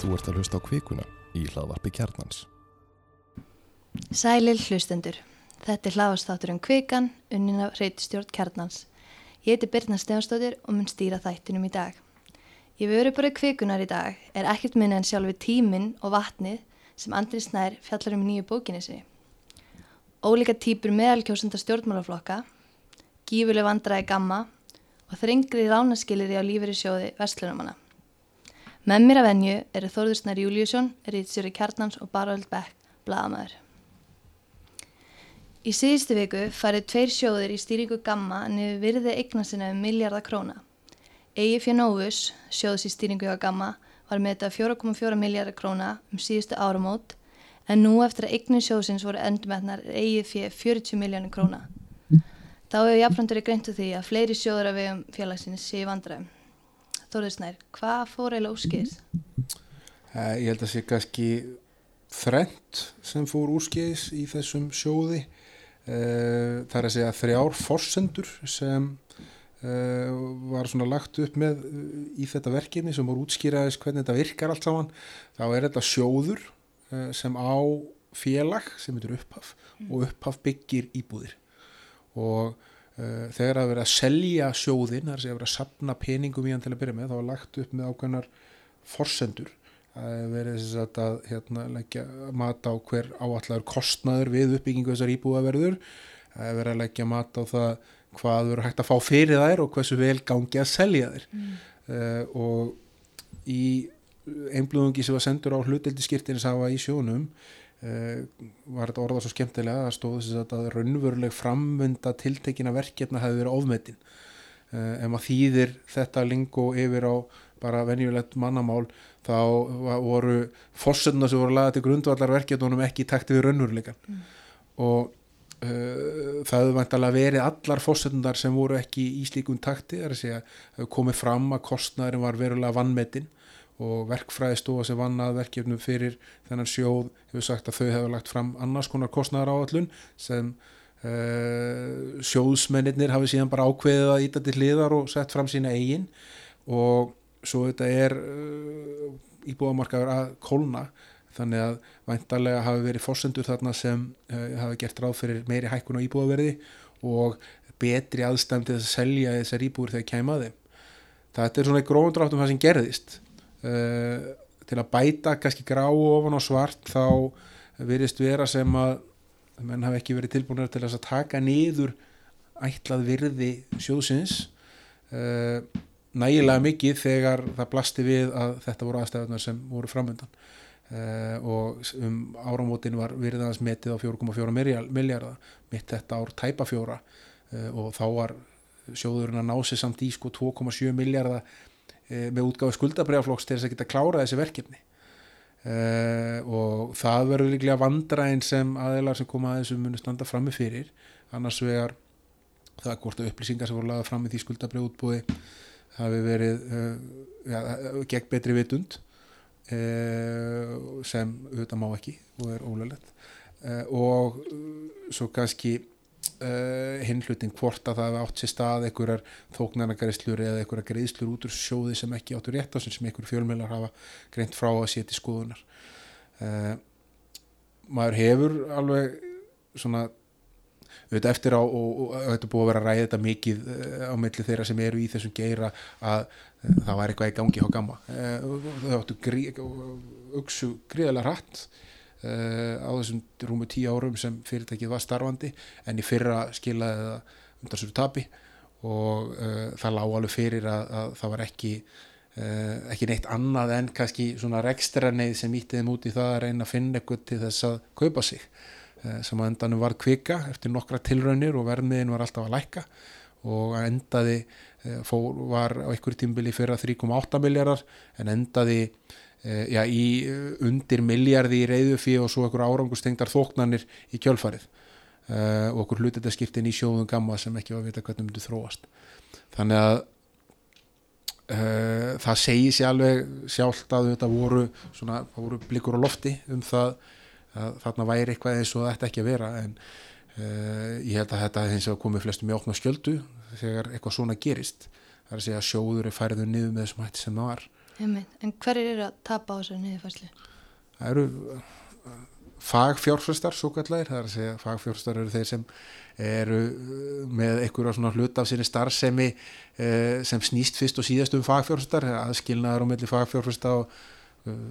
Þú ert að hlusta á kvikuna í hlaðvarpi kjarnans. Sælir hlustendur. Þetta er hlaðvarstátturinn Kvikan, unnina reytistjórn kjarnans. Ég heiti Birna Stefnstóttir og mun stýra þættinum í dag. Ég veru bara kvikunar í dag er ekkert minna en sjálfi tíminn og vatnið sem Andri Snær fjallar um í nýju bókinni sinni. Ólíka típur meðalkjósenda stjórnmálaflokka, gífuleg vandraði gamma og þrengri ránaskilir í á lífeyri sjóði vestlunumanna. Með mér að venju eru Þórðursnær Júliusson, Rítsjöri Kjarnans og Baröld Beck, blagamæður. Í síðustu viku farið tveir sjóðir í stýringu gamma niður virði eigna sinna um miljardar króna. Egi Fjónófus, sjóðs í stýringu hjá gamma, var með þetta 4,4 miljardar króna um síðustu áramót en nú eftir að eignin sjóðsins voru endurmetnar egi fyrir 40 miljónir króna. Þá hefur jafnfrandur í greintu því að fleiri sjóður af vegum félagsins sé vandræðum. Þóriðsnær, hvað fór eiginlega úrskýðis? Uh, ég held að sé kannski þrent sem fór úrskýðis í þessum sjóði. Uh, það er að segja þrjár forsendur sem uh, var svona lagt upp með í þetta verkefni sem voru útskýraðis hvernig þetta virkar allt saman. Þá er þetta sjóður sem á félag sem heitir upphaf mm. og upphaf byggir íbúðir og Eh, þegar það verið að selja sjóðin þar sé að verið að sapna peningum í hann til að byrja með þá var lagt upp með ákveðnar forsendur. Að verið að, að hérna, leggja mat á hver áallar kostnaður við uppbyggingu þessar íbúðaverður. Að verið að leggja mat á það hvað verið hægt að fá fyrir þær og hversu vel gangi að selja þær. Mm. uh, og í einblúðungi sem var sendur á hluteldi skiptinins hafa í sjónum var þetta orðað svo skemmtilega að stóði þess að raunveruleg framvönda tiltekina verkefna hefði verið ofmetin. Uh, ef maður þýðir þetta lingo yfir á bara venjulegt mannamál þá voru fórsönduna sem voru lagað til grundvallar verkefnunum ekki í takti við raunverulegan mm. og uh, það hefði vantalega verið allar fórsöndundar sem voru ekki í slíkum takti þar að segja komið fram að kostnæðurinn var verulega vannmetin og verkfræðistofa sem vannað verkefnum fyrir þennan sjóð hefur sagt að þau hefur lagt fram annars konar kostnæðar áallun sem uh, sjóðsmennir hafi síðan bara ákveðið að íta til hliðar og sett fram sína eigin. Og svo þetta er uh, íbúðamarkaður að kólna þannig að væntalega hafi verið fórsendur þarna sem uh, hafi gert ráð fyrir meiri hækkun á íbúðaverði og betri aðstæm til að selja þessar íbúður þegar kæmaði þetta er svona gróðundráttum það sem gerðist uh, til að bæta kannski gráu ofan á svart þá virðist vera sem að menn hafi ekki verið tilbúinir til að taka niður ætlað virði sjóðsins uh, nægilega mikið þegar það blasti við að þetta voru aðstæðunar sem voru framöndan uh, og um áramótin var virðans metið á 4,4 miljardar mitt þetta ár tæpa fjóra og þá var sjóðurinn að ná sig samt í sko 2,7 miljardar með útgáðu skuldabrjáflokks til þess að geta klára þessi verkefni. E, og það verður líklega vandræðin sem aðeinar sem koma að þessu munu standa frammi fyrir. Annars vegar það er hvort að upplýsingar sem voru lagað fram í því skuldabrjáútbúi hafi verið uh, ja, gegn betri vitund uh, sem auðvitað má ekki og er ólöflegt uh, og svo kannski uh, hinn hlutin hvort að það hefði átt sér stað einhverjar þóknarnagaristlur eða einhverjar greiðslur út úr sjóði sem ekki áttur rétt á sem einhverjur fjölmjölar hafa greint frá að setja í skoðunar uh, maður hefur alveg svona auðvitað eftir á og, þetta er búið að vera að ræða þetta mikið uh, á melli þeirra sem eru í þessum geira að það var eitthvað í gangi á gamma þau áttu grí, auksu gríðilega hratt Uh, á þessum rúmu tíu árum sem fyrirtækið var starfandi. En í fyrra skilaði það undan svo tapi og uh, það lág alveg fyrir að, að það var ekki uh, ekki neitt annað en kannski svona rekstraneið sem ítti þeim út í það að reyna að finna eitthvað til þess að kaupa sig. Sem að endanum var kvika eftir nokkra tilraunir og verðmiðin var alltaf að lækka. Og endaði fór, var á einhverjum tímbili fyrra 3,8 miljardar en endaði Eh, já, í eh, undir miljardi í reyðufi og svo einhver árangustengtar þóknarnir í kjölfarið. Uh, og okkur hlutetaskiptin í sjóðum gamma sem ekki var að vita hvernig myndi þróast. Þannig að uh, það segi sér alveg sjálft að þetta voru, svona, voru blikur á lofti um það að þarna væri eitthvað eins og þetta ekki að vera. En uh, ég held að þetta hins vegar komið flestum í okna skjöldu þegar eitthvað svona gerist. Það er að segja að sjóður er færður niður með þessum hætti sem það var. En hverjir eru að tapa á þessu niðurfæslu? Það eru uh, fagfjárfestar, svo kallar, það er að segja fagfjárfestar eru þeir sem eru uh, með einhverja svona hlut af sinni starfsemi uh, sem snýst fyrst og síðast um fagfjárfestar, aðskilnaðar á milli fagfjárfesta og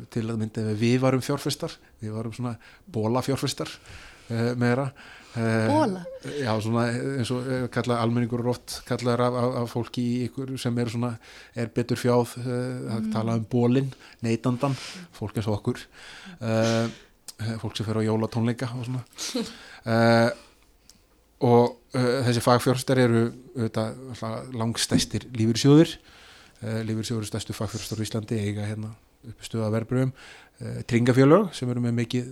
til að mynda við varum fjárfestar, við varum svona bólafjárfestar uh, meira. Bóla? Já, svona eins og uh, kalla almenningur rótt kallar af, af, af fólki í ykkur sem eru svona, er betur fjáð uh, að tala um bólinn, neytandan fólk eins og okkur uh, fólk sem fer á jólatónleika og svona. Uh, og þessi fagfjórstar eru langstæstir lífyrsjóðir uh, lífyrsjóður stærstu fagfjórstar í Íslandi eiga hérna uppi stuða verbröðum tringafjölög sem eru með mikið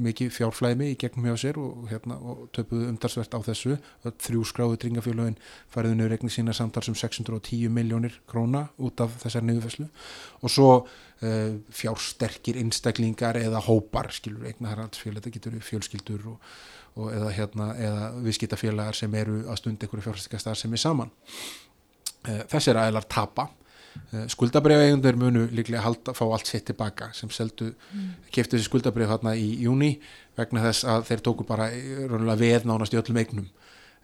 mikið fjárflæmi í gegnum hjá sér og, hérna, og töpuðu umdarsvert á þessu. Þrjú skráðu tringafjölögin fariðu niður regni sína samtals um 610 miljónir króna út af þessar niðurfæslu og svo uh, fjársterkir einstaklingar eða hópar skilur eigna haraldsfjöl, þetta getur fjölskyldur og, og eða, hérna, eða viðskiptafélagar sem eru að stunda einhverju fjárfæstikastar sem er saman. Uh, þessir aðeinar tapa uh, skuldabriðaeigundur munu líklega halda, fá allt sitt tilbaka sem seldu, mm. keftu þessi skuldabrið þarna í júni vegna þess að þeir tóku bara eh, veð nánast í öllum eignum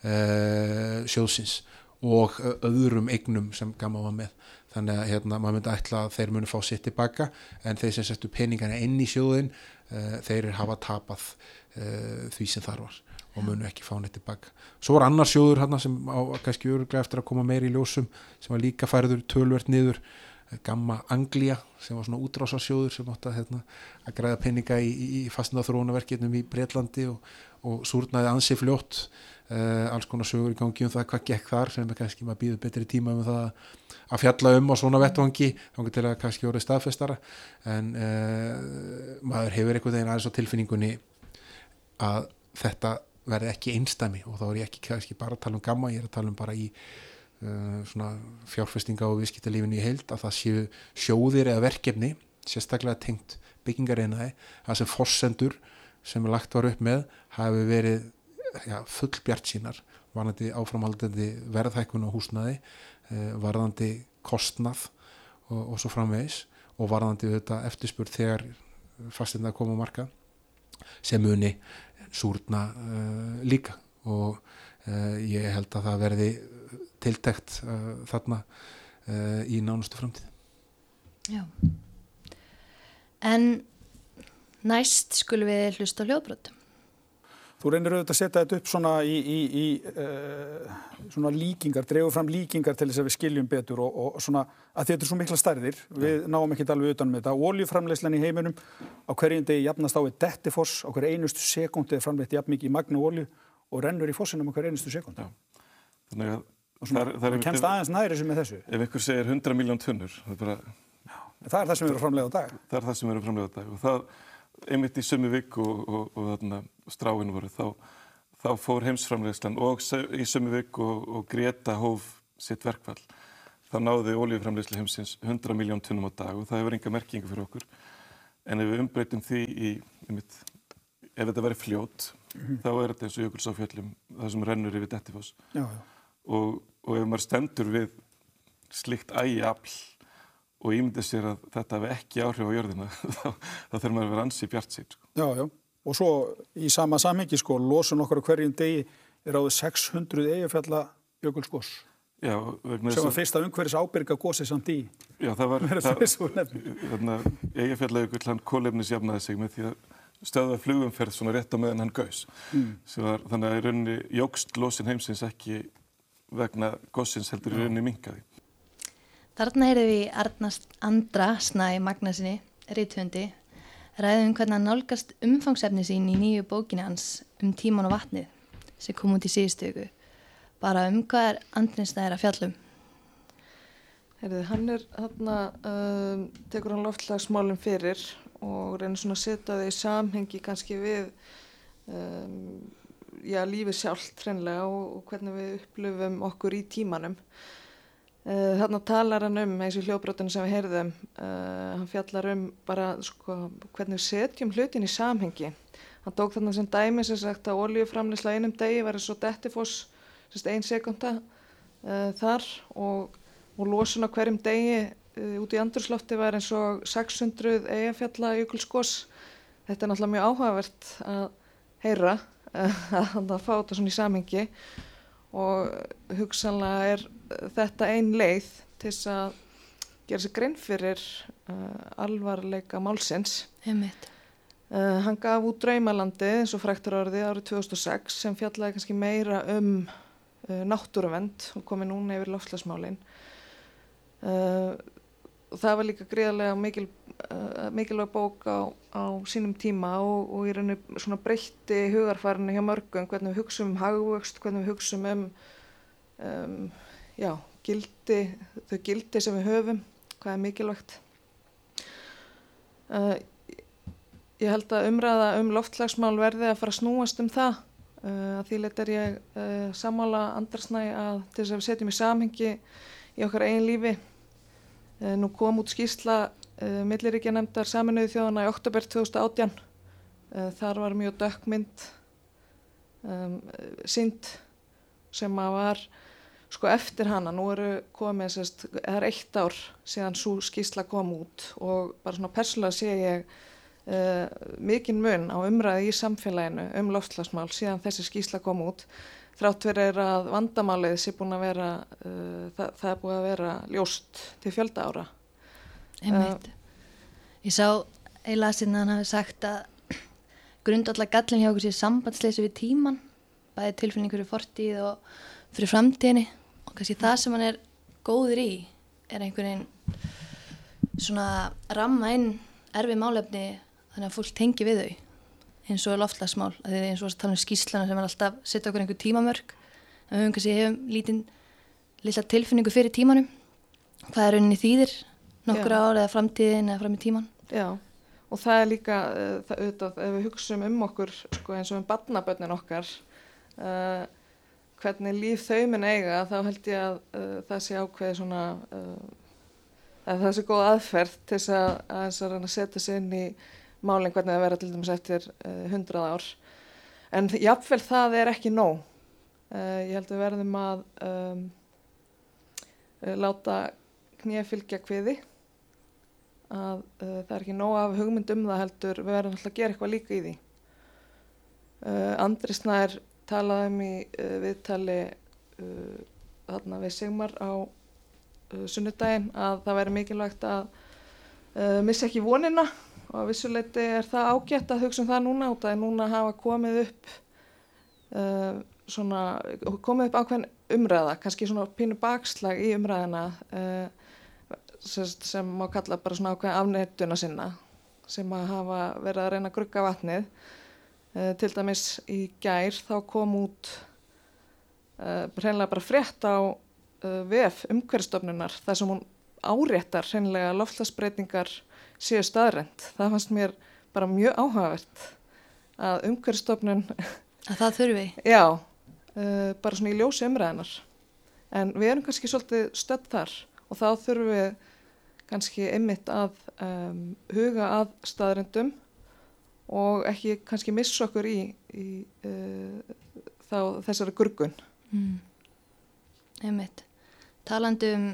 uh, sjóðsins og öðrum eignum sem gamma var með þannig að hérna, maður myndi ætla að þeir munu fá sitt tilbaka en þeir sem settu peningana inn í sjóðin uh, þeir hafa tapað uh, því sem þar var og munu ekki fá neitt tilbaka. Svo var annar sjóður hérna sem á kannski öruglega eftir að koma meiri í ljósum sem var líka færður tölvert niður Gamma Anglia sem var svona útrásarsjóður sem átti hérna, að græða peninga í, í fastnaðaþróunaverkefnum í Breitlandi og, og súrnaði ansi fljótt. Uh, alls konar sögur í gangi um það hvað gekk þar sem er kannski maður býður betri tíma um það að fjalla um á svona vettvangi þá til að kannski orðið staðfestara. En uh, maður hefur einhvern veginn aðeins á tilfinningunni að þetta verði ekki einstami og þá er ég ekki kannski bara að tala um gamma, ég er að tala um bara í uh, svona fjárfestinga og viðskiptalífinu í heild að það séu sjóðir eða verkefni, sérstaklega tengt byggingareinaði, það sem forsendur sem lagt var upp með hafi verið ja, full bjart sínar varðandi áframhaldandi verðhækkun á húsnaði, uh, varðandi kostnað og, og svo framvegis og varðandi eftirspurð þegar fastinda koma marka sem muni súrna uh, líka. Og uh, ég held að það verði tiltekt uh, þarna í nánustu framtíð. Já. En næst skulum við hlusta á hljóðbrotum Þú reynir auðvitað að setja þetta upp svona í, í, í uh, svona líkingar, dreifur fram líkingar til þess að við skiljum betur og, og svona að þetta er svo mikla stærðir, við náum ekki alveg utanum þetta. Óljuframleyslan í heiminum á hverjum degi jafnast á við dettifoss, á hverju einustu sekúndi er framleitt jafn mikið í magna ólju og rennur í fossinum á hverju einustu sekúndi. Þannig að svona, það, það kemst aðeins næri sem er þessu. Ef ykkur segir 100 miljón tunnur, það er bara... Já, það er það sem eru framleið á dag. Það er það sem eru framleið á dag og það einmitt í sömu viku og, og, og þarna stráinu voru þá, þá fór heimsframlegslan og í sömu viku og, og Greta hóf sitt verkfall. Þá náði oljuframlegslu heimsins 100 miljón tunnum á dag og það hefur enga merkingu fyrir okkur. En ef við umbreytum því í einmitt, ef þetta verið fljót mm -hmm. þá er þetta eins og jökuls á fjöllum það sem rennur yfir dettifoss. Og ef maður stendur við slikt ægi afl og ímyndið sér að þetta hefði ekki áhrif á jörðina þá, þá þurfum við að vera ansi bjart sér sko. Já, já, og svo í sama samhengi sko, losun okkar hverjum degi er áður 600 eigafjalla jökulskos Já, sem var fyrsta umhverfis ábyrga gósi samt í. Já, það var eigafjalla jökull hann kólefnisjafnaði sig með því að stöða flugumferð svona rétt á meðan hann gaus. Mm. var, þannig að í rauninni jógst losin heimsins ekki vegna gósins heldur í rauninni mingaði Þarna heyrðum við Arnast Andra Snæ Magnarsinni, rítundi, ræðum hvernig hann nálgast umfangsefni sín í nýju bókinu hans um tíman og vatnið sem kom út í síðustöku. Bara um hvað er Andrinsnæðir að fjallum? Heyrðu, hann er hann að um, tekur hann loftlagsmálum fyrir og reynir svona að setja þau í samhengi kannski við um, já, lífið sjálft hreinlega og, og hvernig við upplöfum okkur í tímanum. Uh, þarna talar hann um, eins og hljóbrotinu sem við heyrðum, uh, hann fjallar um bara sko, hvernig við setjum hlutin í samhengi. Hann tók þarna sem dæmi sem sagt að oljuframlisla einum degi var svo dettifoss, einn sekunda uh, þar og, og losun á hverjum degi uh, út í andurslofti var eins og 600 eigafjalla jökulskos. Þetta er náttúrulega mjög áhugavert að heyra að það fá þetta svona í samhengi og hugsanlega er þetta ein leið til þess að gera sér grein fyrir uh, alvarleika málsins. Uh, hann gaf út Draumalandi eins og fræktur orði árið 2006 sem fjallaði kannski meira um uh, náttúruvend og komið núna yfir lofslagsmálin. Uh, það var líka gríðarlega mikil, uh, mikilvæg bók á, á sínum tíma og, og í rauninu svona breytti hugarfarinu hjá mörgum hvernig við hugsaum um hagvöxt, hvernig við hugsaum um, um já, gildi, þau gildi sem við höfum, hvað er mikilvægt. Uh, Ég held að umræða um loftslagsmál verði að fara að snúast um það. Uh, því leitt er ég uh, sammála andrasnæ að til þess að við setjum í samhengi í okkar eigin lífi. Nú kom út skýrsla milliríkja nefndar saminuði þjóðana í oktober 2018. Þar var mjög dökkmynd um, sínd sem að var sko eftir hana. Nú eru komið, sérst, það er eitt ár síðan svo skýrsla kom út og bara svona persónulega sé ég uh, mikinn mun á umræði í samfélaginu um loftslagsmál síðan þessi skýsla kom út þrátt verið að vandamálið sé búin að vera uh, það, það er búin að vera ljóst til fjölda ára Einmitt. Ég sá eila sinna hann hafi sagt að grundallega gallin hjá okkur sé sambandsleysi við tíman bæði tilfinning fyrir fortíð og fyrir framtíðinni kannski það sem hann er góður í er einhvern veginn svona ramma inn erfið málefni þannig að fólk tengi við þau. Eins og loftlagsmál, eins og tala um skýslana sem er alltaf setja okkur einhver tímamörk. En við höfum kannski hefum lítinn lilla tilfinningu fyrir tímanum hvað er rauninni þýðir nokkur ár eða framtíðin eða fram í tíman Já, og það er líka uh, það auðvitað, ef við hugsaum um okkur sko, eins og um badnaböndin okkar uh, hvernig líf þau minn eiga, þá held ég að uh, það sé ákveði svona að það sé góð aðferð til þess að, að, að setja sig inn í málinn hvernig það verða til dæmis eftir uh, hundrað ár. En jáfnveil það er ekki nóg. Uh, ég held að verðum að um, uh, láta knýja fylgja kviði að það er ekki nóg af hugmynd um það heldur við verðum alltaf að gera eitthvað líka í því. Andri Snær talaði um í viðtali þarna við Sigmar á sunnudaginn að það væri mikilvægt að missa ekki vonina og að vissuleiti er það ágætt að hugsa um það núna út að núna hafa komið upp uh, svona, komið upp ákveðin umræða, kannski svona pínu bakslag í umræðina uh, sem, má kalla bara svona ákveðin afnettuna sinna sem að hafa verið að reyna að grugga vatnið. uh, til dæmis í gær þá kom út uh, reynlega bara frétt á uh, VF umhverfstofnunar þar sem hún áréttar reynlega loftlagsbreytingar séu staðrend. Það fannst mér bara mjög áhugavert að umhverfstofnun... Að það þurfi? Já, bara svona í ljósi umræðinar. En við erum kannski svolítið stödd þar og þá þurfum við kannski einmitt að um, huga að staðrendum og ekki kannski missa okkur í, í uh, þá, þessari gurgun. Mm. Einmitt. Talandi um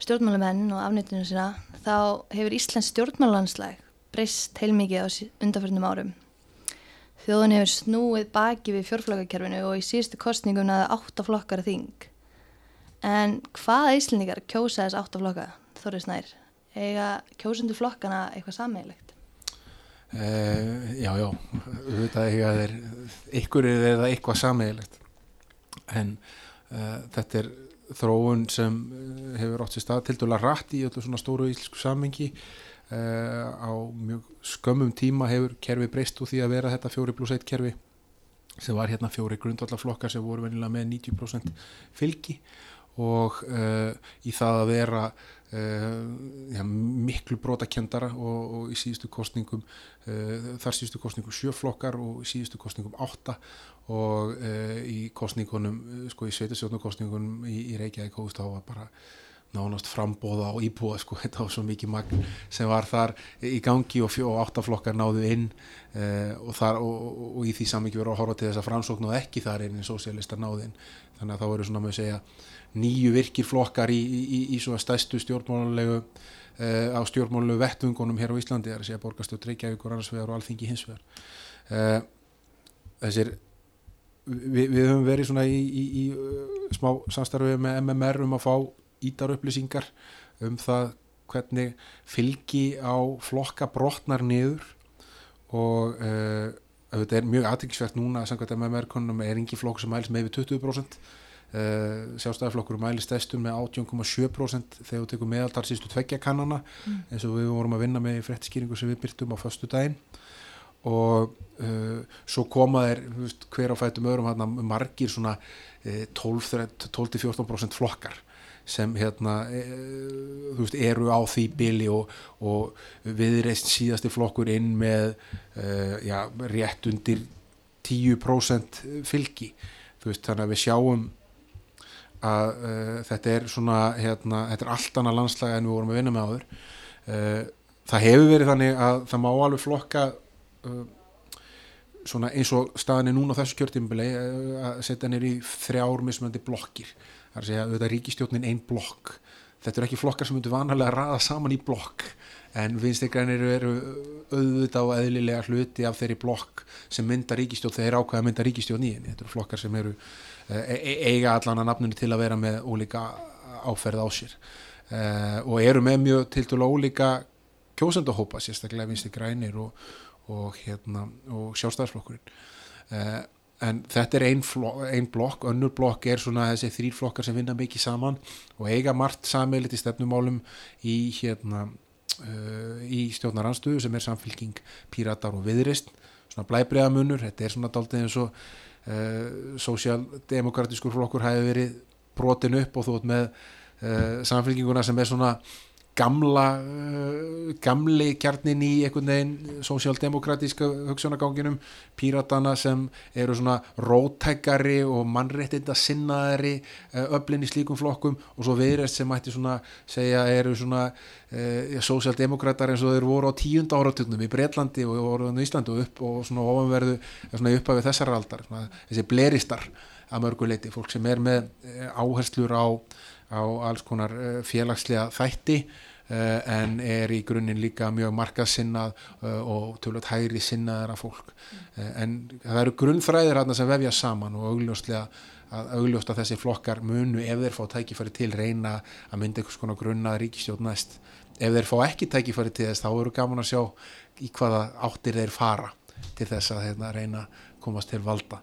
stjórnmálamenn og afnýttinu sína þá hefur Íslands stjórnmálanslæg breyst heilmikið á undanförnum árum. Þjóðun hefur snúið baki við fjórflokkarkerfinu og í síðustu kostningum naða áttaflokkar þing. En hvaða íslendingar kjósa þess áttaflokka, Þorri Snær? Ega kjósundu flokkana eitthvað sammeilegt? Uh, já, já, auðvitað eiga þeir ykkur eða eitthvað sammeilegt. En uh, þetta er þróun sem eh, hefur átt sér stað til dæla rætt í öllu svona stóru íslensku samengi uh, á mjög skömmum tíma hefur kerfi breyst úr því að vera þetta fjóri pluss eitt kerfi sem var hérna fjóri grundvallaflokkar sem voru venilega með 90% fylgi og uh, í það að vera uh, ja, miklu brotakendara og, og í síðustu kostningum þar síðustu kostningum sjöflokkar og í síðustu kostningum átta og í kostningunum, sko í sveitasjónukostningunum í, í Reykjavík á að bara nánast frambóða á íbúa sko, þetta var svo mikið magn sem var þar í gangi og, og áttaflokkar náðu inn uh, og, þar, og, og í því samingi verið að horfa til þess að framsókn og ekki þar inn en sósialistar náðu inn. Þannig að þá verður svona með segja nýju virkir flokkar í, í, í, í svona stæstu stjórnmálulegu uh, á stjórnmálulegu vettungunum hér á Íslandi það er að segja borgarstjórn Reykjavík og annars vegar og alþingi hins vegar. Uh, þessir við, við höfum verið svona í, smá samstarfið með MMR um að fá ítar upplýsingar um það hvernig fylgi á flokka brotnar niður og uh, þetta er mjög aðtækksvægt núna að samkvæmt MMR-konunum er engi flokk sem mælis með við 20% uh, sjálfstæðarflokkur mælis testum með 18,7% þegar við tekum meðaltar sístu tveggja kannana mm. eins og við vorum að vinna með fréttskýringu sem við byrtum á förstu daginn og uh, svo koma þeir hver á fætum hana, margir svona uh, 12-14% flokkar sem hérna uh, veist, eru á því bili og, og viðreist síðasti flokkur inn með uh, já, rétt undir 10% fylgi. Veist, þannig að við sjáum að uh, þetta er svona hérna, þetta er allt annað landslæg en við vorum að vinna með áður. Uh, það hefur verið þannig að það má alveg flokka uh, svona eins og staðinni núna á þessu kjörtímbili að setja nýri í þrjár mismöndi blokkir það er að segja auðvitað ríkistjórnin einn blokk. Þetta eru ekki flokkar sem myndu vanalega að raða saman í blokk en vinstirgrænir eru auðvitað og eðlilega hluti af þeirri blokk sem mynda ríkistjórn þegar ákveða mynda ríkistjórn í henni. Þetta eru flokkar sem eru uh, e eiga allan að nafnunni til að vera með ólíka áferð á sér. Uh, og eru með mjög til dælu ólíka kjósendahópa sérstaklega vinstirgrænir og og, hérna, og sjálfstæðarsflokkurinn uh, en þetta er einn ein blokk, önnur blokk er svona þessi þrýr flokkar sem vinna mikið saman og eiga margt sameilit í stefnumálum í hérna uh, í stjórnaranstöðu sem er samfélking píratar og viðrist svona blæbreiðamunur, þetta er svona daldið eins og uh, sósjaldemokratískur flokkur hafi verið brotin upp og þótt með samfélkinguna sem er svona gamla uh, gamli kjarnin í einhvern veginn sósjaldemokratíska hugsunaganginum píratana sem eru svona rótækari og mannréttinda sinnaðari uh, öflin í slíkum flokkum og svo viðræst sem mætti svona segja eru svona uh, sósjaldemokratar eins og þeir voru á tíund áraturnum í Breitlandi og voru í Íslandi og upp og svona ofanverðu svona uppafið þessar aldar svona, þessi bleristar að mörguleiti fólk sem er með áherslur á á alls konar félagslega þætti Uh, en er í grunninn líka mjög markasinnað uh, og tölvöld hægri sinnaðara fólk. En það eru grunnfræðir hérna sem vefja saman og augljóslega að augljósta þessi flokkar munu ef þeir fá tækifæri til reyna að mynda einhvers konar grunnað ríkistjóð næst. Ef þeir fá ekki tækifæri til þess þá eru gaman að sjá í hvaða áttir þeir fara til þess að hérna, reyna komast til valda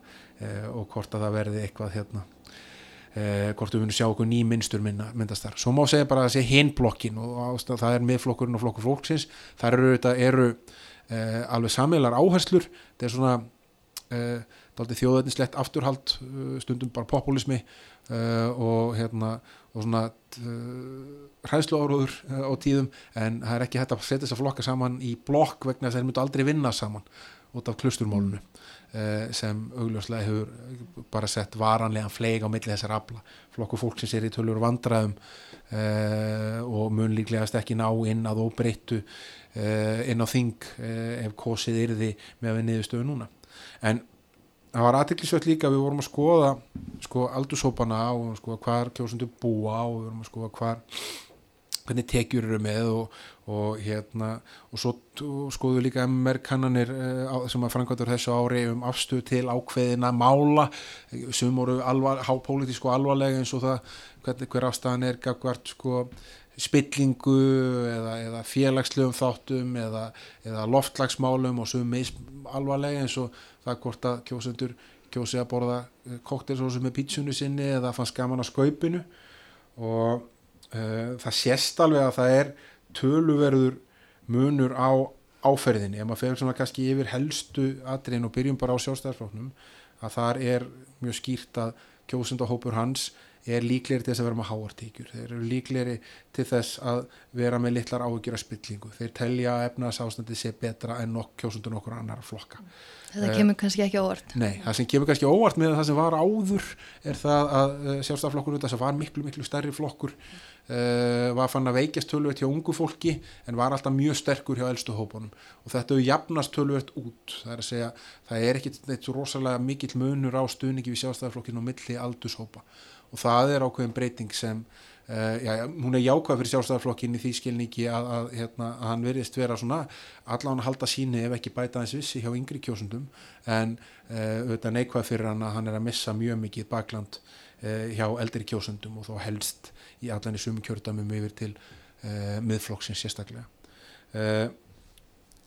og hvort að það verði eitthvað hérna eh, hvort við munum sjá okkur ný minnstur mynda, myndast þar. Svo má segja bara að það sé hinblokkin og það er miðflokkurinn og flokkur fólksins. Það eru, eru eh, alveg samilar áherslur, þetta er svona eh, þjóðveitinslegt afturhald, eh, stundum bara populismi eh, og, hérna, og svona eh, hræðslu áróður á tíðum en það er ekki hægt að setja þess að flokka saman í blokk vegna þess að þeir myndu aldrei vinna saman út af klusturmálunu. Eh, sem augljóslega hefur bara sett varanlegan fleig á milli þessar afla. Flokku fólk sem sér í tölur vandraðum uh, og mun líklegast ekki ná inn að óbreyttu uh, inn á þing uh, ef kosið yrði með að við niðurstöðu núna. En það var aðtiklisvöld líka við vorum að skoða sko aldursópana og sko hvað kjósundu búa og við vorum að skoða hvað hvernig tekjur eru með og, og hérna og svo skoðu líka MR kannanir uh, sem að framkvæmdur þessu ári um afstöð til ákveðina mála. Sem voru alvar, hápolítísk og alvarlega eins og það hvernig hver afstæðan er gafkvært sko spillingu eða, eða félagslegum þáttum eða, eða loftlagsmálum og sem meðs alvarlega eins og það hvort að kjósendur kjósi að borða koktelsósu með pítsunni sinni eða fannst gaman að skaupinu. Og uh, það sést alveg að það er töluverður munur á áferðinni, ef maður fer svona kannski yfir helstu atriðin og byrjum bara á sjálfstæðarflóknum að þar er mjög skýrt að kjósundahópur hans er líklegri til þess að vera með háartíkjur þeir eru líklegri til þess að vera með litlar áhugjur af spillingu. Þeir telja að efnaðs ástandi sé betra en nokk kjósundur nokkur annar flokka. Eh, kemur kannski ekki orð. Nei, það sem kemur kannski óvart með það sem var áður er það að uh, sjálfstæðarflokkur þess að var miklu, miklu stærri flokkur uh, var fann að veikjast tölvöld hjá ungu fólki en var alltaf mjög sterkur hjá elstu hópunum. Og þetta hefur jafnast tölvöld út. Það er að segja, það er ekki neitt svo rosalega mikill munur á stuðningi við sjálfstæðarflokkinu og milli aldurshópa og það er ákveðin breyting sem Uh, já, hún er jákvæð fyrir sjálfstæðarflokkin í því skilningi að, að, hérna, að hann verðist vera svona allan að halda síni ef ekki bæta þess vissi hjá yngri kjósundum en uh, auðvitað neikvæð fyrir hann að hann er að missa mjög mikið bakland uh, hjá eldri kjósundum og þó helst í allan í sumi kjördamum yfir til uh, miðflokksins sérstaklega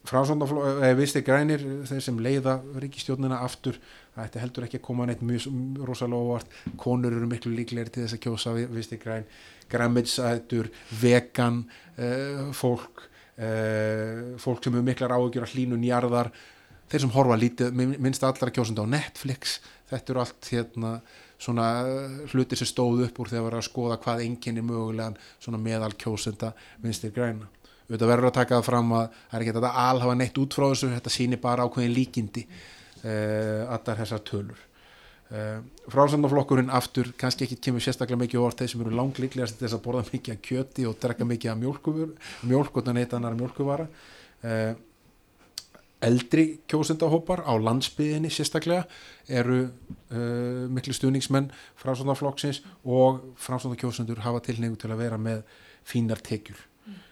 Framsvöndaflokk, eða viðstir grænir þeir sem leiða ríkistjórnina aftur það ætti heldur ekki að koma neitt mjög rosalega óvart, konur eru miklu líklegri til þess að kjósa viðstir græn. Græmitsætur, vegan uh, fólk uh, fólk sem hefur miklar áhugjur að hlínun jarðar, þeir sem horfa lítið minnst allar kjósunda á Netflix. Þetta eru allt hérna svona hlutir sem stóð upp úr þegar að skoða hvað enginn er mögulegan svona meðal kjósunda vinstir græna auðvitað verður að taka það fram að það er ekki þetta alhafa neitt út frá þessu. Þetta sýnir bara ákveðin líkindi uh, allar þessar tölur. Uh, frásandaflokkurinn aftur kannski ekki kemur sérstaklega mikið orð þeir sem eru langlíklegast þess að borða mikið af kjöti og drekka mikið mjölkuvör mjölk og þannig annar mjölkuvara uh, eldri kjósendahópar á landsbyðinni sérstaklega eru uh, miklu stuðningsmenn frásandaflokksins og frásandakjósendur hafa tilnegu til að vera með fínar tekjur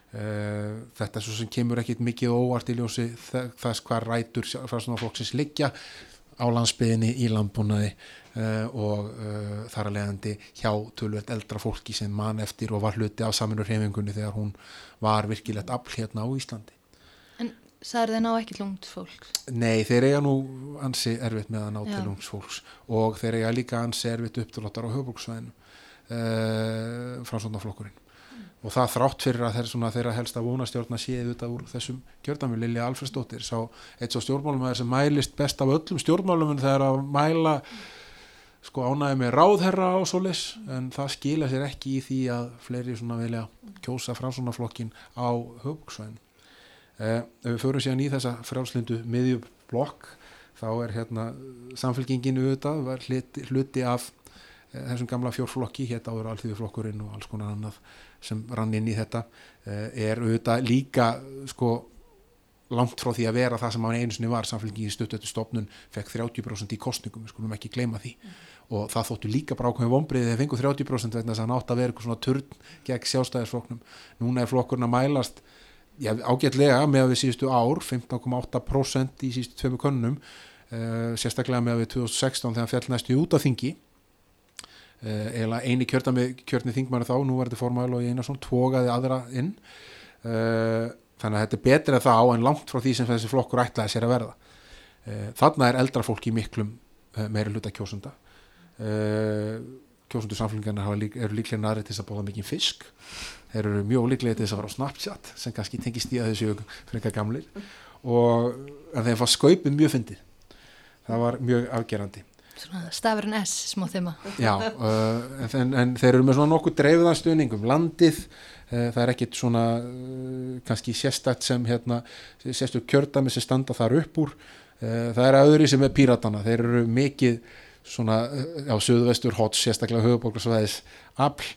þetta er svo sem kemur ekkit mikið óvart í ljósi þess hvað rætur frástunarflokksins liggja á landsbyðinni í landbúnaði uh, og uh, þar að leiðandi hjá tölvöld eldra fólki sem mann eftir og var hluti af saminur hefingunni þegar hún var virkilegt afl hérna á Íslandi. En sagður þeir ná ekki lungt fólk? Nei, þeir eiga nú ansi erfitt með að ná til ungs fólks og þeir eiga líka ansi erfitt uppdráttar á höfbruksvæðinu uh, frástunarflokkurinn og það þrátt fyrir að þeir þeirra helsta vonastjórna séð út af úr þessum kjördami Lilja Alfredsdóttir sá eitt svo stjórnmálumæður sem mælist best af öllum stjórnmáluminn þegar að mæla sko ánæði með ráðherra og svolis en það skila sér ekki í því að fleiri svona vilja kjósa framsónaflokkin á höfuksvæðin eh, ef við förum síðan í þessa frjálslindu miðjublokk þá er hérna samfélkingin auðvitað hluti, hluti af eh, þessum gamla fjórflokki hétt áður alþjóðflokkurinn og alls konar annað sem rann inn í þetta eh, er auðvitað líka sko langt frá því að vera það sem hann einu sinni var. Samfélgingin stuttötu stofnun fekk 30% í kostningum, við skulum ekki gleyma því. Og það þóttu líka bara ákveðin vombriðið þegar fengu 30% vegna þess að hann átt að vera eitthvað svona turn gegn sjálfstæðisflokknum. Núna er flokkurinn að mælast já, ágætlega með að við síðustu ár 15,8% í síðustu tveimu könnum uh, sérstaklega með að við 2016 þegar fjall næstu út af þingi eða eini kjörni, kjörni þingmæri þá, nú var þetta formæl og eina svona tvogaði aðra inn. Uh, þannig að þetta er betra þá en langt frá því sem þessi flokkur ætlaði sér að verða. Uh, þarna er eldra fólk í miklum meiri hluta kjósunda kjósundur samfélgingarna eru líklega næri til þess að bóða mikið fisk. Þeir eru mjög líklega til þess að fara á Snapchat sem kannski tengist í að þessu frekar gamlir. Og þeir fá skaupin mjög fyndið. Það var mjög afgerandi stafurinn S, smá þema. Já, uh, en, en þeir eru með svona nokkuð dreifiðan stuðningum landið, uh, það er ekkit svona uh, kannski sérstætt sem hérna, sérstu kjördami sem standa þar upp úr, uh, það er öðri sem er píratana, þeir eru mikið svona á söðvestur hot, sérstaklega höfuborgarsvæðis afl,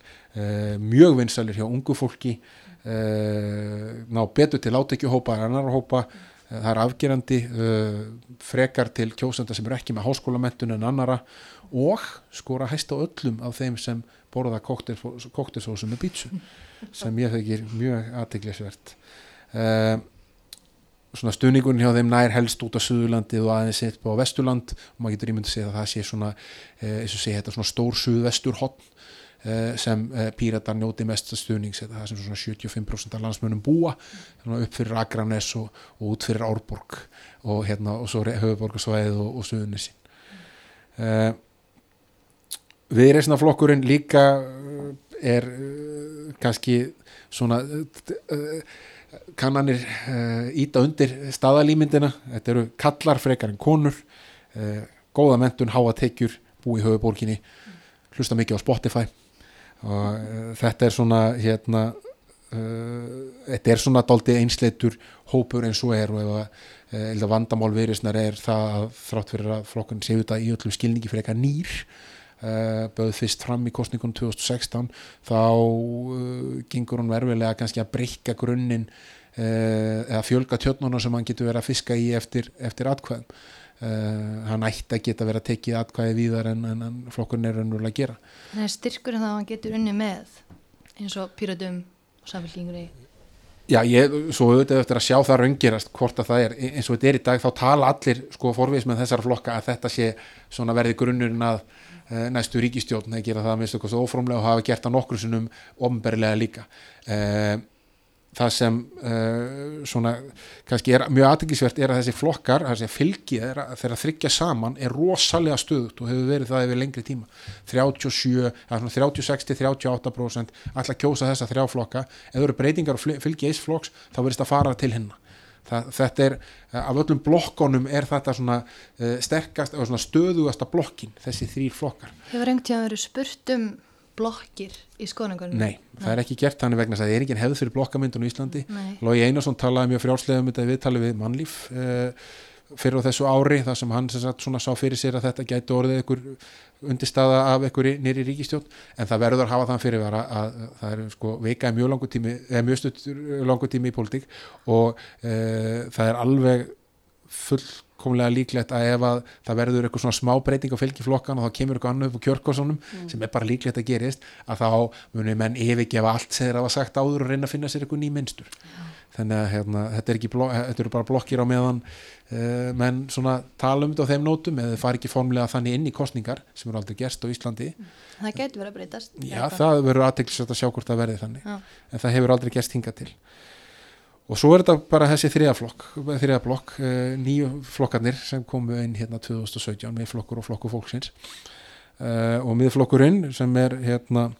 mjög vinsælir hjá ungu fólki. Ná betur til átekjuhópa en annar hópa. Eh, það er afgerandi uh, frekar til kjósenda sem eru ekki með háskólamentun en annara og skora hæst á öllum af þeim sem borða koktelsósu með pítsu sem ég þekir mjög aðteglisvert uh, svona stuðningun hjá þeim nær helst út á Suðurlandið og aðeins eitt á Vesturland. Og maður getur ímyndið að segja að það sé svona uh, eins og segja þetta svona stór Suðvestur hotn uh, sem uh, píratar njóti mest stuðnings eða það sem svona 75% af landsmönum búa upp fyrir Akranes og, og út fyrir Árborg og hérna og svo höfuborgarsvæðið og, og Suðunissin uh, Viðreysnaflokkurinn líka er uh, kannski svona uh, kannanir íta undir staðalýmyndina þetta eru kallar frekar en konur. Góða mentun, háa tekjur búi höfuborginni hlusta mikið á Spotify og uh, þetta er svona hérna uh, þetta er svona dálítið einsleitur hópur eins og er og ef að uh, vandamál viðrisnar er það að þrátt fyrir að flokkun séu þetta í öllum skilningi fyrir eitthvað nýr uh, bauð fyrst fram í kostningunum 2016 þá gengur hún verfilega kannski að breyka grunninn eða fjölga tjötnuna sem hann getur verið að fiska í eftir, eftir atkvæðum uh, hann ætti að geta verið að tekið atkvæði víðar en, en, en flokkurinn er raunverulega að gera. Þannig að styrkurinn þá að hann getur unni með eins og pýratum og samfélkingur í Já, ég, svo auðvitað eftir að sjá það raungerast hvort að það er, e- eins og þetta er í dag þá tala allir sko forvís með þessara flokka að þetta sé svona verði grunnurinn að e, næstu ríkistjórn eða gera það að minnstu eitthvað svo ófrómlega og hafa gert það nokkur sinnum ofnbærilega líka. E, það sem e, svona kannski er mjög aðtækisvert er að þessi flokkar, þessi fylgið þeirra þryggja saman er rosalega stöðut og hefur verið það yfir lengri tíma. 37, svona 36-38% ætla að kjósa þessa þrjá flokka. Ef það eru breytingar og fylgi eins flokks þá verðist að fara til hennar Það, þetta er, af öllum blokkonum er þetta svona uh, sterkast og svona stöðugasta blokkin, þessi þrýr flokkar. Hefur einhvern tíma verið spurt um blokkir í skoningunum? Nei, það er ekki gert þannig vegna að það er engin hefð fyrir blokkamyndun í Íslandi Nei. Lógi Einarsson talaði mjög frjálslega um þetta við talið við mannlíf uh, fyrir á þessu ári þar sem hann sem sagt, svona sá fyrir sér að þetta gæti orðið ykkur undirstaða af ykkur nýri ríkistjón en það verður að hafa þann fyrir að, að, að það er sko veikaði mjög langu tími eða mjög stuttur langu tími í pólitík og uh, það er alveg fullkomlega líklegt að ef að það verður eitthvað svona smá breyting á fylgiflokkan og þá kemur eitthvað annað upp á kjörkosunum mm. sem er bara líklegt að gerist að þá munir menn yfirgefa allt sem þeir hafa sagt áður og reyna að finna sér eitthvað ný minnstur ja. þannig að hérna, þetta, er blok, þetta eru bara blokkir á meðan uh, menn svona tala um þetta á þeim nótum eða fari ekki formlega þannig inn í kostningar sem eru aldrei gerst á Íslandi Það getur verið að breytast Já, það verður aðteklisvægt að sjá hvort það verði þannig Já. en það hefur aldrei gerst hinga til og svo er þetta bara þessi þriðaflokk þriðaflokk, uh, nýju flokkarnir sem komu inn hérna 2017 með flokkur og flokku fólksins. Uh, og miðflokkurinn sem er hérna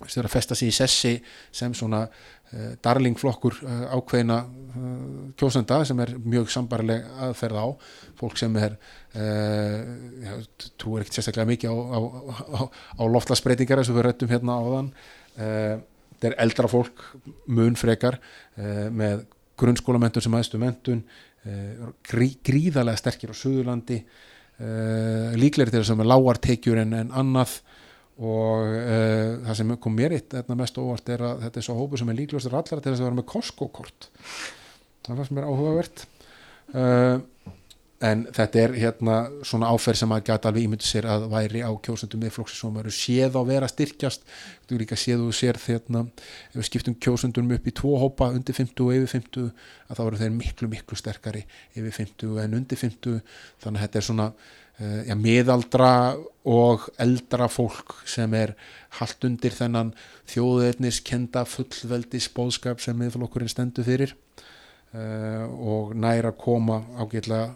að festa sig í sessi sem svona uh, darlingflokkur ákveðina kjósenda sem er mjög sambarleg aðferð á. Fólk sem er ja, trúir ekkert sérstaklega mikið á, á, á, á loftlasbreytingar eins og við rættum hérna á þann þetta er eldra fólk mun frekar uh, með grunnskólamentun sem aðstu mentun uh, grí, gríðarlega sterkir á Suðurlandi uh, líklegri til þess að með lágartekjur en, en annað. Og það sem kom mér eitt mest óvart er að þetta er svo hópu sem er líklegastur allar til þess að vera með Costco-kort. Það fannst mér áhugavert en þetta er hérna svona áferð sem að geta alveg ímyndu sér að væri á kjósundum miðflokksi sem eru séð á vera styrkjast. Þú líka séð og sér ef við skiptum kjósundunum upp í tvo hópa undir 50 og yfir 50 að þá eru þeir miklu miklu sterkari yfir 50 en undir 50 þannig að þetta er svona uh, ja, miðaldra og eldra fólk sem er haldt undir þennan þjóðeirnis kenda fullveldis bóðskap sem miðflokkurinn stendur fyrir uh, og næra koma ágjörlega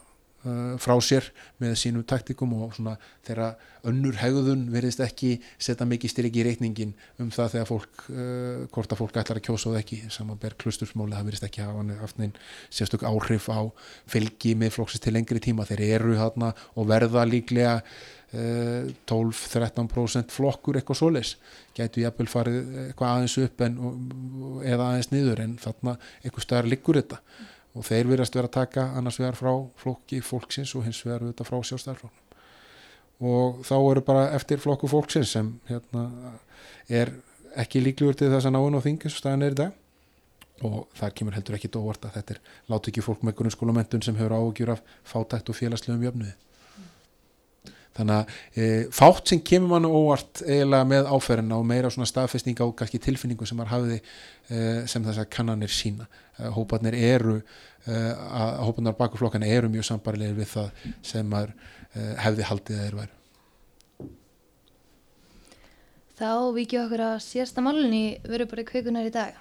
frá sér með sínum taktikum og svona þeirra önnur hegðun verðist ekki setja mikið styrki í reikningin um það þegar fólk, uh, hvort að fólk ætlar að kjósa og ekki, samanber klustursmóli það verðist ekki hafa haft neinn sérstök áhrif á fylgi með flóksist til lengri tíma, þeir eru þarna og verða líklega 12-13% flokkur eitthvað svoleis, gætu jæfnvel farið eitthvað aðeins upp en, eða aðeins niður en þarna eitthvað staðar liggur þetta og þeir verðast vera að taka annars vegar frá flokki fólksins og hins vegar þetta frá sjálfstæðarfloknum og þá eru bara eftir flokku fólksins sem hérna, er ekki líklegur til þess að náinn og þingis staðan er í dag. Og það kemur heldur ekki dóvart að þetta er láti ekki fólk með grunnskólamentun sem hefur áhugjur af fátækt og félagslegum jöfnuði þannig að e, fátt sem kemur mann óvart eiginlega með áferðina og meira svona staðfestning á kannski tilfinningu sem maður hafiði e, sem þess að kannanir sína e, hópanir eru e, að hópanar bakuflokkana eru mjög sambarilegir við það sem maður hefði haldið að þeir væru. Þá vikið okkur að síðasta málunni veru bara kvikunar í dag.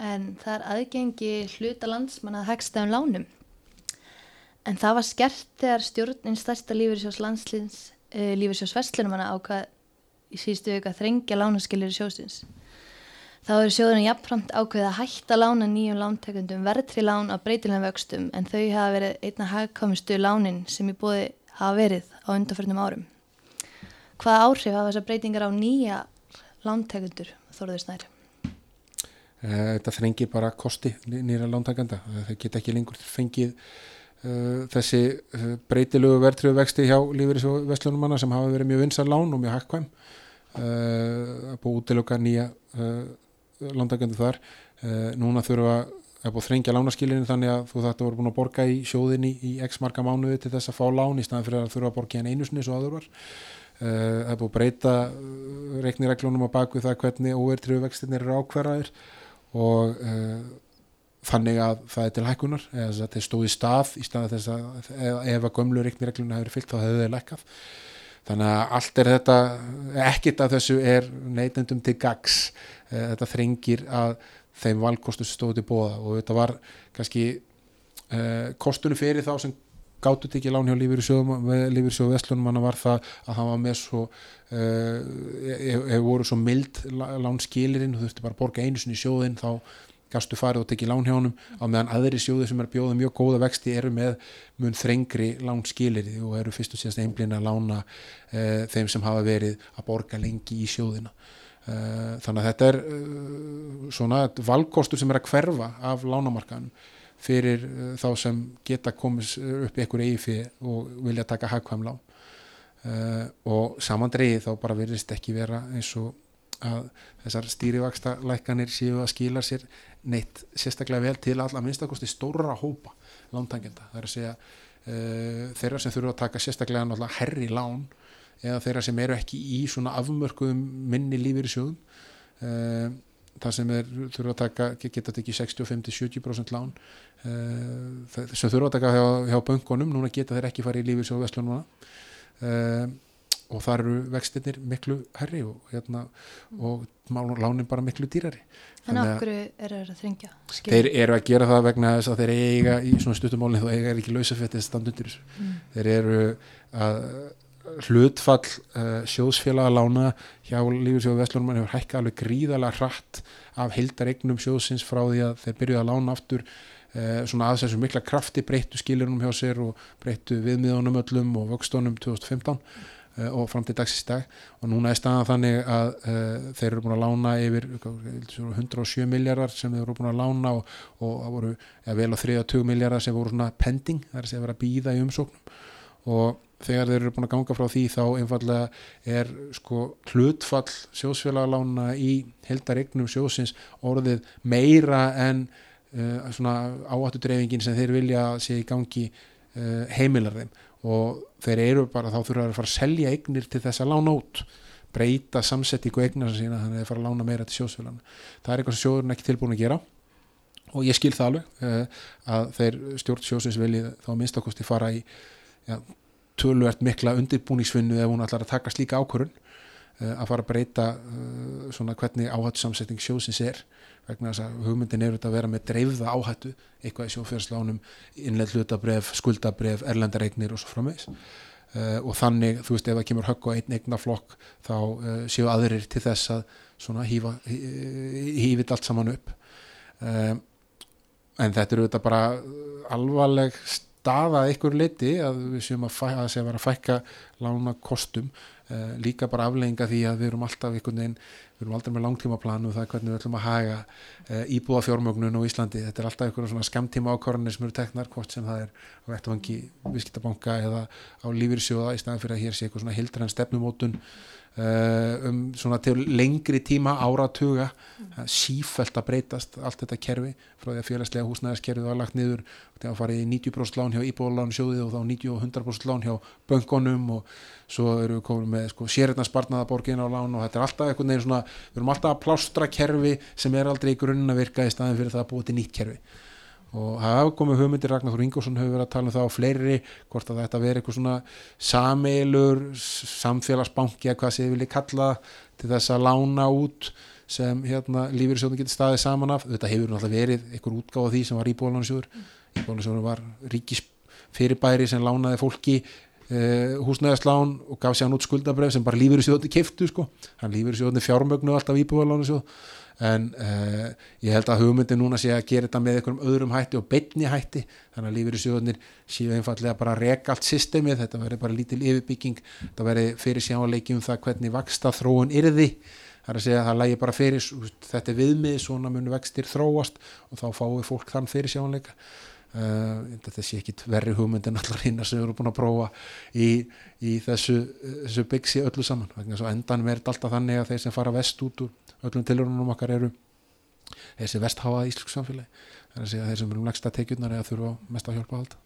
En það er aðgengi hluta landsmann að hegsta um lánum. En það var skert þegar stjórnin stærsta lífyrsjós landslins uh, eh, lífisjós Vestlunum hana ákvað í síðustu að þrengja lánaskilir sjósins. Þá eru sjóðurinn jafnframt ákveðið að hætta lána nýjum lántekundum verðtri lán á breytilegum vöxtum en þau hafa verið einna hagkomistu lánin sem í bóði hafa verið á undanförnum árum. Hvaða áhrif hafa þessar breytingar á nýja lántekundur, Þorður Snær? Eh, Þetta þrengir bara kosti nýra lántakanda. Það geta ekki lengur fengið þessi uh, breytilegu verðtröðu vexti hjá lífeyris og vestlunumanna sem hafa verið mjög vinsar lán og mjög hakkvæm. Uh, búið útiloka nýja lántakandi þar. Núna þurfa að búið að þrengja lánaskilinu þannig að þú þetta voru búin að borga í sjóðinni í x marka mánuði til þess að fá lán í staðan fyrir að þurfa að borga hann einu sinni svo aður var. Það er búið að breyta reiknireglunum á baku það hvernig óvertriðu vextinir eru ákverðaðir og þannig að það er til hækkunar eða þess að þeir stóði stað í stað þess að ef, að gömlu reikniregluna hefur fyllt þá hefur þeir lækkað. Þannig að allt er þetta ekkit af þessu er neytendum til gags uh, þetta þrengir að þeim valkostu stóði bóða og þetta var kannski uh, kostunum fyrir þá sem gáttu ekki lán hjá lífyrirsjóðum lífyrirsjóðu Vestlunum hann var það að hann var með svo uh, ef, ef voru svo mild lánskilirinn þú þurfti bara að borga einu sinni í sjóðin þá gastu farið og tekið lán hjá honum á meðan aðri sjóði sem er bjóða mjög góða vexti eru með mun þrengri lánskiliri og eru fyrst og síðast einblinn að lána uh, þeim sem hafa verið að borga lengi í sjóðina. Uh, þannig að þetta er uh, svona valkostur sem er að hverfa af lánamarkaðanum fyrir þá sem geta komið upp í eigi fyrir og vilja taka hagkvæm lán. Og samandreið þá bara virðist ekki vera eins og að þessar stýrivaksta lækkanir séu að skila sér neitt sérstaklega vel til alla minnstakosti stóra hópa lántangenda það er að segja uh, þeirra sem þurfa að taka sérstaklega náttúrulega herri lán eða þeirra sem eru ekki í svona afmörkuðum minni lífið í sjóðum uh, það sem er, þurfa að taka geta tekið 60-50-70% lán uh, sem þurfa að taka hjá, hjá böngunum, núna geta þeir ekki farið í lífið sjóðu vestlununa uh, og þar eru vextinir miklu herri og, hérna, og lánin bara miklu dýrari En af hverju eru þeir að þringja? Þeir eru að gera það vegna þess að þeir eiga í svona stuttumálinn þá eiga er ekki lausafettið standundir mm. þeir eru að hlutfall uh, sjóðsfélaga lána hjá Lífursjóðu Vestlunum hefur hækkað alveg gríðalega hratt af hildaregnum sjóðsins frá því að þeir byrjuði að lána aftur uh, svona aðeins þessu mikla krafti breyttu skilunum hjá sér og breyttu viðmiðunum öllum og vöxtunum 2015 uh, og fram til dagsins dag. Og núna er staðan þannig að þeir eru búin að lána yfir 107 miljardar sem þeir eru búin að lána og, og það voru ja, vel á 30 miljardar sem voru svona pending, er að segja að býða í umsóknum. Og þegar þeir eru búin að ganga frá því þá einfallega er sko hlutfall sjósfélagalána í heldaregnum sjósins orðið meira en uh, svona áhattudreifingin sem þeir vilja sé í gangi uh, heimilar þeim og þeir eru bara þá þurfa að fara að selja eignir til þess að lána út. Breyta samsettíku eignar sína þannig að þeir fara að lána meira til sjósfélagana það er eitthvað sem sjóðurinn ekki tilbúin að gera. Og ég skil það alveg uh, að þeir stjórn sjósins vilji þá minnstakosti fara í ja, tölvert mikla undirbúningsvinnu ef hún ætlar að taka slíka ákvörun að fara að breyta uh, svona hvernig áhættu samsetting sjósins er. Vegna þess að hugmyndin er að vera með dreifða áhættu eitthvað í sjófjörnslánum innlega hlutabref, skuldabref, erlendaregnir og svo framvegs uh, og þannig þú veist ef það kemur högg og einn eigna flokk þá séu aðrir til þess að svona hýfa hýfit allt saman upp. En þetta eru þetta bara alvarleg staða einhver liti að við séum að, að, að vera að fækka lána kostum líka bara aflegginga því að við erum alltaf einhvern veginn, við erum aldrei með langtímaplanu það hvernig við ætlum að haga uh, íbúa fjármögnun á Íslandi, þetta er alltaf einhverjum svona skamtíma ákvarðanir sem eru teknar hvort sem það er á vettvangi viðskiptabanka eða á lífyrsjóða í staðan fyrir að hér sé eitthvað svona hildræn stefnumótun um svona til lengri tíma áratuga mm. sífælt að breytast allt þetta kerfi frá því að félagslega húsnæðaskerfið var lagt niður til að fara í 90% lán hjá íbúðalán sjóðið og þá 90 og 100% lán hjá böngunum og svo eru við komin með sko, sérreitnarspartnaðaborgin á lán og þetta er alltaf eitthvað neina svona við erum alltaf að plástra kerfi sem er aldrei í grunninn að virka í staðin fyrir það að búa til nýtt kerfi og hafa komið hugmyndir Ragnar Þór Ingórsson hefur verið að tala um það á fleiri hvort að þetta veri eitthvað svona sameilur samfélagsbanki eða hvað sé vilji kalla til þess að lána út sem hérna lífyrirsjóðin getur staðið saman af. Þetta hefur náttúrulega verið einhver útgáð af því sem var íbúðalansjóður íbúðalansjóður var ríkis fyrirbæri sem lánaði fólki uh, húsnæðaslán og gaf sér hann út skuldabref sem bara lífyrirsjóðin keftu sko. Hann lífyrirsjóðin fjármögnu alltaf íbúðalansjóð en uh, ég held að hugmyndi núna sé að gera þetta með einhverjum öðrum hætti og betni hætti þannig að lífur í sjóðunir séu einfallega bara að reka allt systemið, þetta verður bara lítil yfirbygging, þetta verður fyrir sjáleiki um það hvernig vaksta þróun yrði. Það er að segja að það lægi bara fyrir þetta viðmið, svona munu vextir þróast og þá fáið fólk þann fyrir sjónleika uh, þetta sé ekki verri hugmynd en allar hinn sem við erum búin að prófa í, í þessu, þessu byggsi öllu saman endan verður alltaf þannig að þeir sem fara vest út úr öllum tilhörunum okkar eru þeir sem vest hafa í íslensku samfélagi er að segja að þeir sem eru legsta tekjurnar eða þurfa mest að hjálpa að halda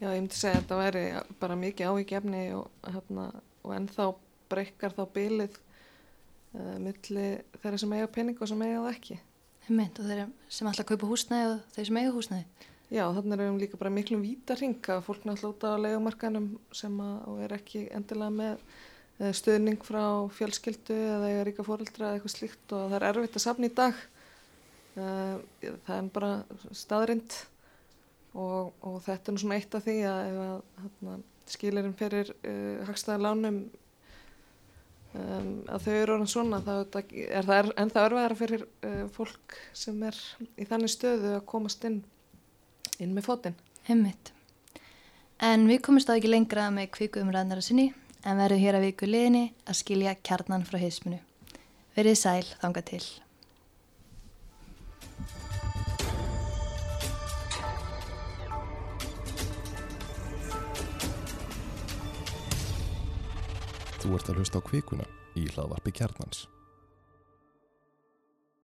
Já, ég myndi segja að þetta væri bara mikið ávíkjefni og, hérna, og ennþá breykar þá bylið uh, milli þeirra sem eiga pening og sem eiga það ekki. Einmitt, og þeir sem alltaf kaupa húsnæði og þeir sem eiga húsnæði. Já, þannig erum við líka bara miklum vítarring að fólk náttúrulega út á legumarkanum sem að er ekki endilega með stuðning frá fjölskyldu eða eiga ríka fóreldra eða eitthvað slíkt og það er erfitt að safna í dag. Uh, það er bara staðrind og, og þetta er nú svona eitt af því að að hérna, skilirinn fyrir uh, hagstæðalánum um, að þau eru orðan svona þá er það ennþá örfæðara fyrir uh, fólk sem er í þannig stöðu að komast inn, inn með fótinn. Hemmitt. En við komumst á ekki lengra með kviku umræðnara sinni en verðum hér að viku liðinni að skilja kjarnan frá heismunu. Verið sæl þanga til. Þú ert að hlusta á kvikuna í hlaðvarpi kjarnans.